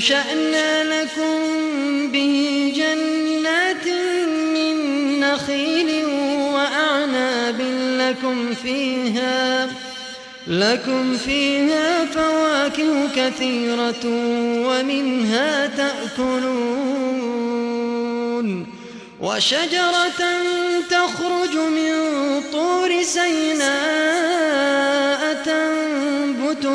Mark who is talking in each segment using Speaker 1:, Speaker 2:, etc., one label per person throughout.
Speaker 1: فأنشأنا لكم به جنات من نخيل وأعناب لكم فيها لكم فيها فواكه كثيرة ومنها تأكلون. وشجرة تخرج من طور سيناء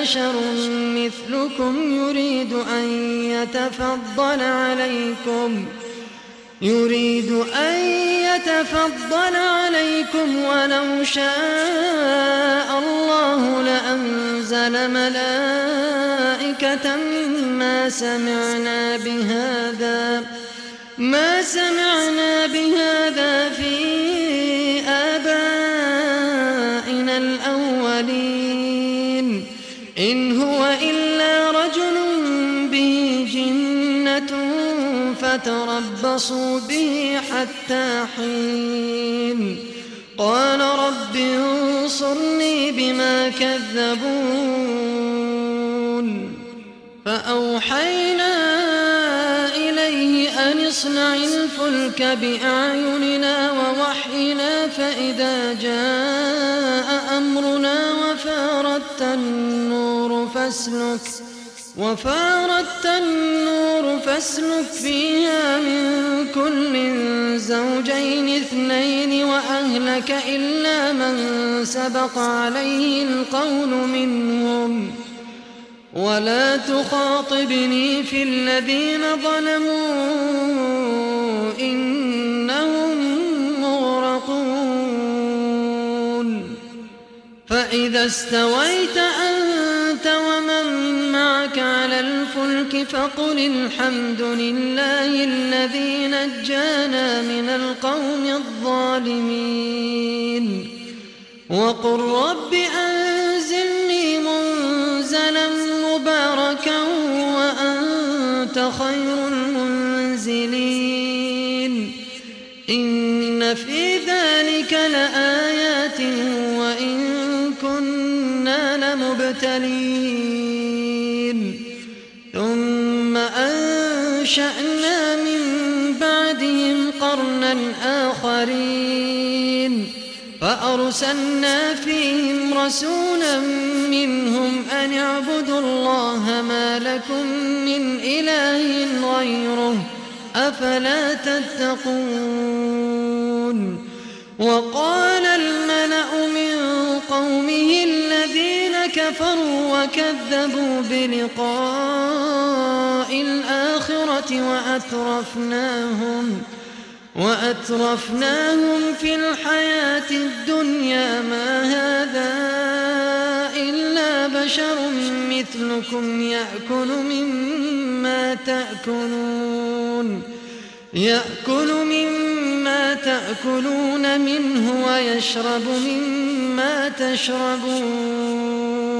Speaker 1: بشر مثلكم يريد أن يتفضل عليكم. يريد أن يتفضل عليكم ولو شاء الله لأنزل ملائكة ما سمعنا بهذا ما سمعنا بهذا في فتربصوا به حتى حين. قال رب انصرني بما كذبون. فأوحينا إليه أن اصنع الفلك بأعيننا ووحينا فإذا جاء أمرنا وفارت النور فاسلك. وفارت النور فاسلك فيها من كل زوجين اثنين وأهلك إلا من سبق عليه القول منهم. ولا تخاطبني في الذين ظلموا إنهم مغرقون. فإذا استويت أنت فقل الحمد لله الذي نجانا من القوم الظالمين. وقل رب أنزلني منزلا مباركا وأنت خير المنزلين. إن في ذلك لآيات وإن كنا لمبتلين. أنشأنا من بعدهم قرنا آخرين فأرسلنا فيهم رسولا منهم أن اعبدوا الله ما لكم من إله غيره أفلا تتقون وقال الملأ كفروا وكذبوا بلقاء الآخرة وأترفناهم وأترفناهم في الحياة الدنيا. ما هذا إلا بشر مثلكم يأكل مما تأكلون يأكل مما تأكلون منه ويشرب مما تشربون.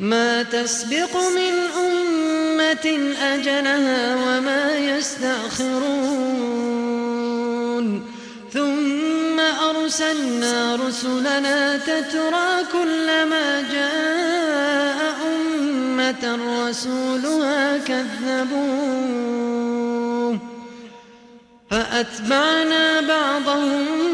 Speaker 1: ما تسبق من أمة أجلها وما يستأخرون. ثم أرسلنا رسلنا تترى كلما جاء أمة رسولها كذبوه. فأتبعنا بعضهم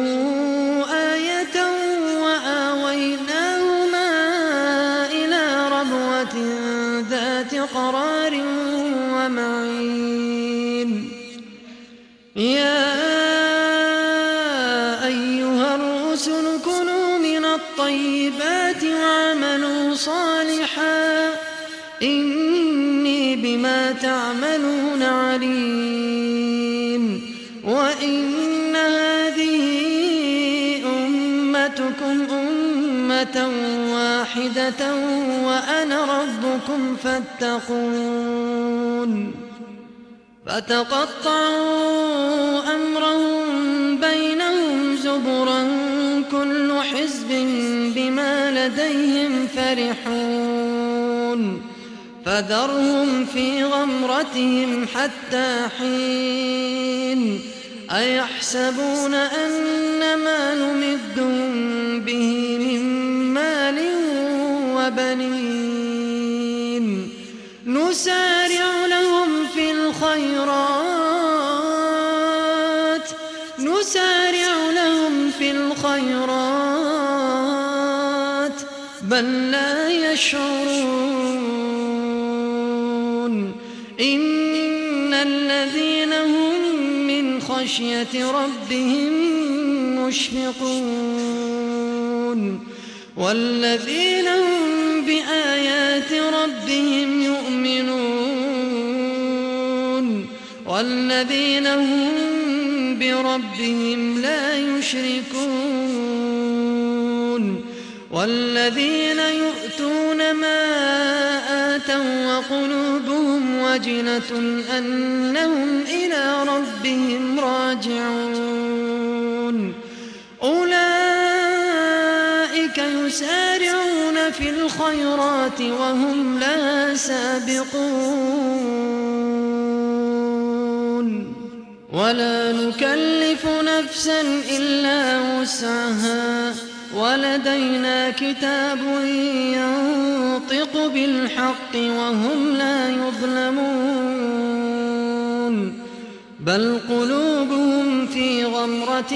Speaker 1: واحدة وأنا ربكم فاتقون فتقطعوا أمرهم بينهم زبرا كل حزب بما لديهم فرحون فذرهم في غمرتهم حتى حين أيحسبون أن ما نمدهم به من وبنين نسارع لهم في الخيرات. نسارع لهم في الخيرات. بل لا يشعرون. إن الذين هم من خشية ربهم مشفقون. والذين هم بآيات ربهم يؤمنون والذين هم بربهم لا يشركون والذين يؤتون ما آتوا وقلوبهم وجنة أنهم إلى ربهم راجعون يسارعون في الخيرات وهم لا سابقون. ولا نكلف نفسا إلا وسعها. ولدينا كتاب ينطق بالحق وهم لا يظلمون. بل قلوبهم في غمرة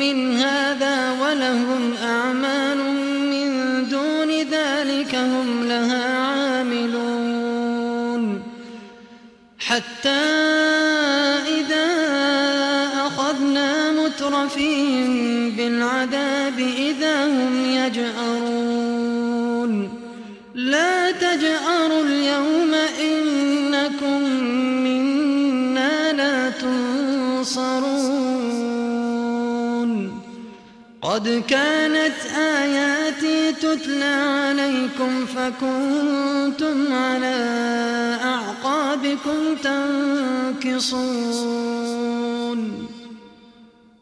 Speaker 1: من هذا ولهم أعمال حتى إذا أخذنا مترفين بالعذاب إذا هم يجأرون. لا تجأروا اليوم إنكم منا لا تنصرون. قد كانت آياتي تتلى عليكم فكنتم على أعقابكم تنكصون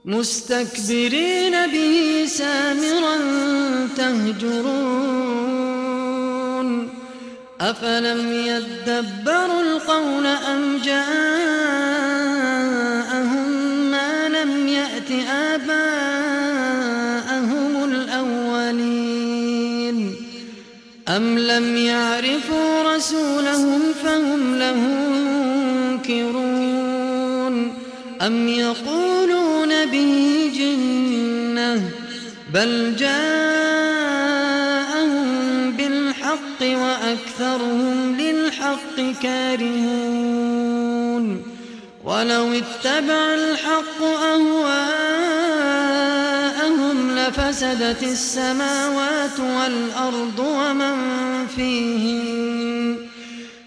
Speaker 1: مستكبرين به سامرا تهجرون أفلم يدبروا القول أم جاءهم ما لم يأت آباءهم الأولين أم لم يعرفوا رسولهم له منكرون أم يقولون به جنة بل جاءهم بالحق وأكثرهم للحق كارهون ولو اتبع الحق أهواءهم لفسدت السماوات والأرض ومن فيهن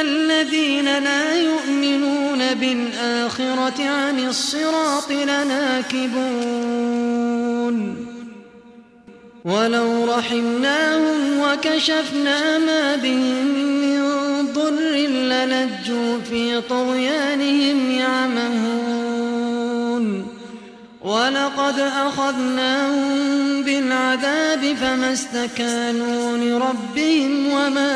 Speaker 1: الذين لا يؤمنون بالآخرة عن الصراط لناكبون. ولو رحمناهم وكشفنا ما بهم من ضر للجوا في طغيانهم يعمهون. ولقد أخذناهم بالعذاب فما استكانوا لربهم وما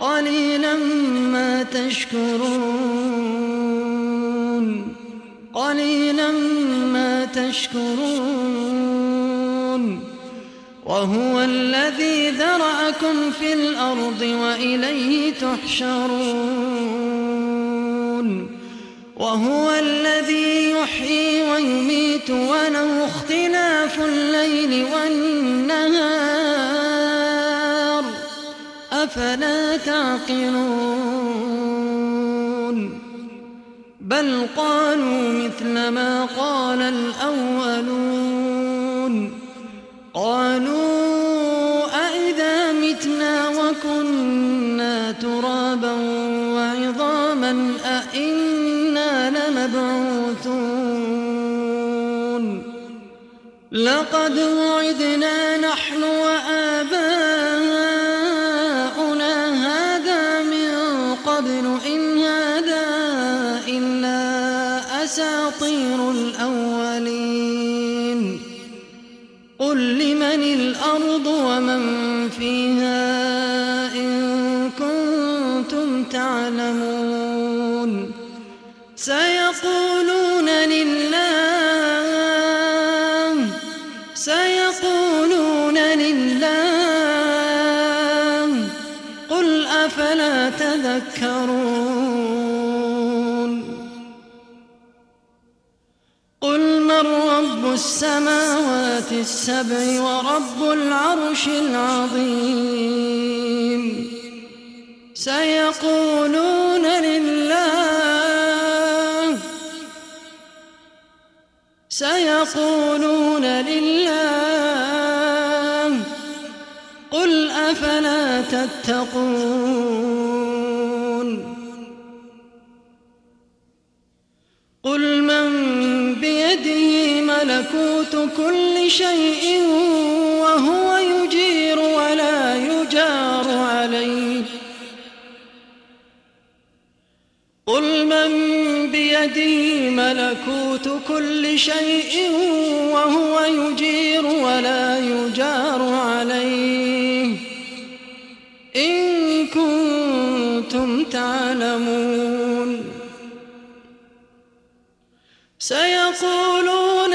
Speaker 1: قليلا ما تشكرون. قليلا ما تشكرون. وهو الذي ذرأكم في الأرض وإليه تحشرون. وهو الذي يحيي ويميت وله اختلاف الليل والنهار. أفلا تعقلون بل قالوا مثل ما قال الأولون قالوا أئذا متنا وكنا ترابا وعظاما أئنا لمبعوثون لقد وعدنا نحن تعلمون. سيقولون لله سيقولون لله قل أفلا تذكرون. قل من رب السماوات السبع ورب العرش العظيم. سيقولون لله. سيقولون لله. قل أفلا تتقون. قل من بيده ملكوت كل شيء وهو يجير ولا يجار عليه. من بيده ملكوت كل شيء وهو يجير ولا يجار عليه. إن كنتم تعلمون. سيقولون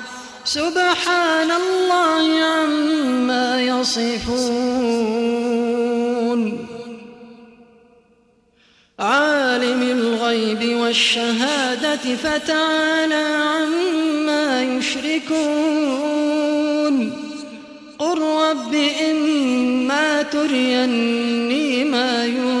Speaker 1: سبحان الله عما يصفون. عالم الغيب والشهادة فتعالى عما يشركون. قل رب إما تريني ما يوعدون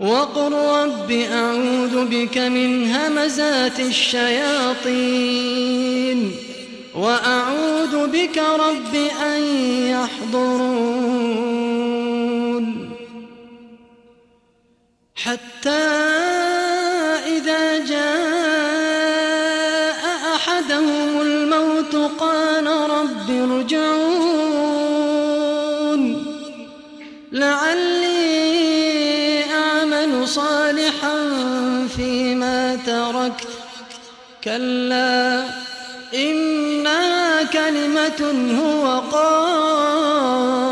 Speaker 1: وقل رب أعوذ بك من همزات الشياطين وأعوذ بك رب أن يحضرون حتى كلا إنها كلمة هو قائلها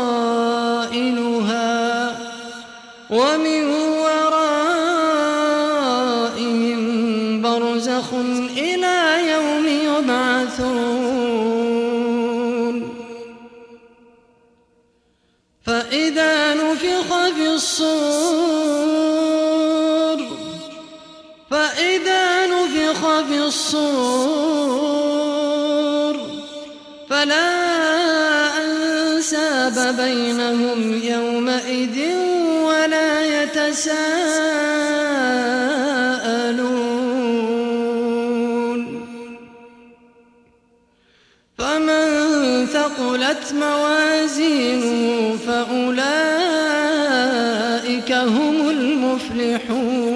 Speaker 1: فأولئك هم المفلحون.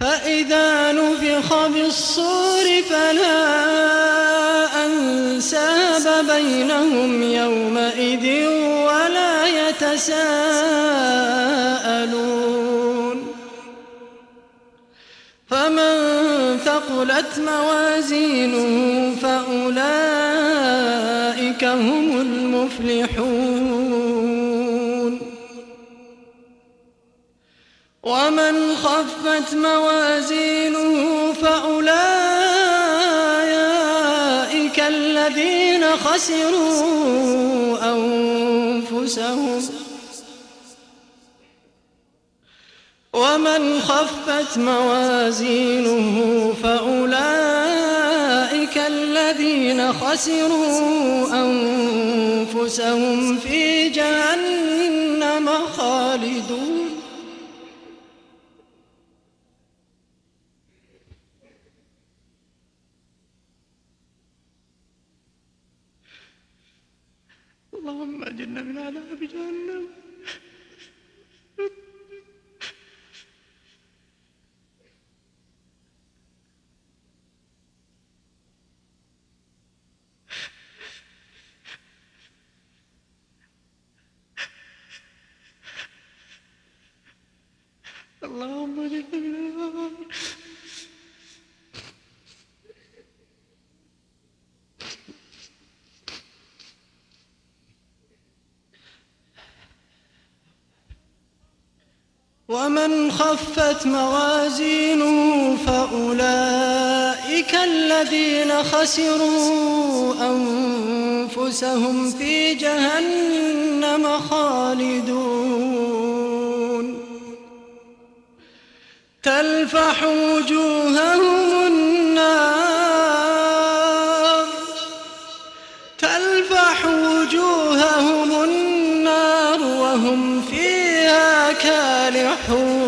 Speaker 1: فإذا نفخ بالصور فلا أنساب بينهم يومئذ ولا يتساءلون ثقلت موازينه فأولئك هم المفلحون. ومن خفت موازينه فأولئك الذين خسروا أنفسهم. ومن خفت موازينه فأولئك الذين خسروا أنفسهم في جهنم خالدون. اللهم أجرنا من عذاب جهنم. اللهم النار ومن خفت موازينه فأولئك الذين خسروا أنفسهم في جهنم خالدون. تلفح وجوههم النار. تلفح وجوههم النار وهم فيها كالحون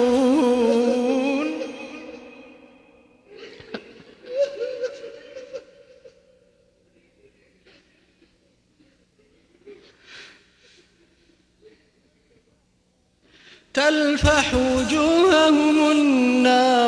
Speaker 1: تلفح وجوههم النار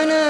Speaker 1: ربنا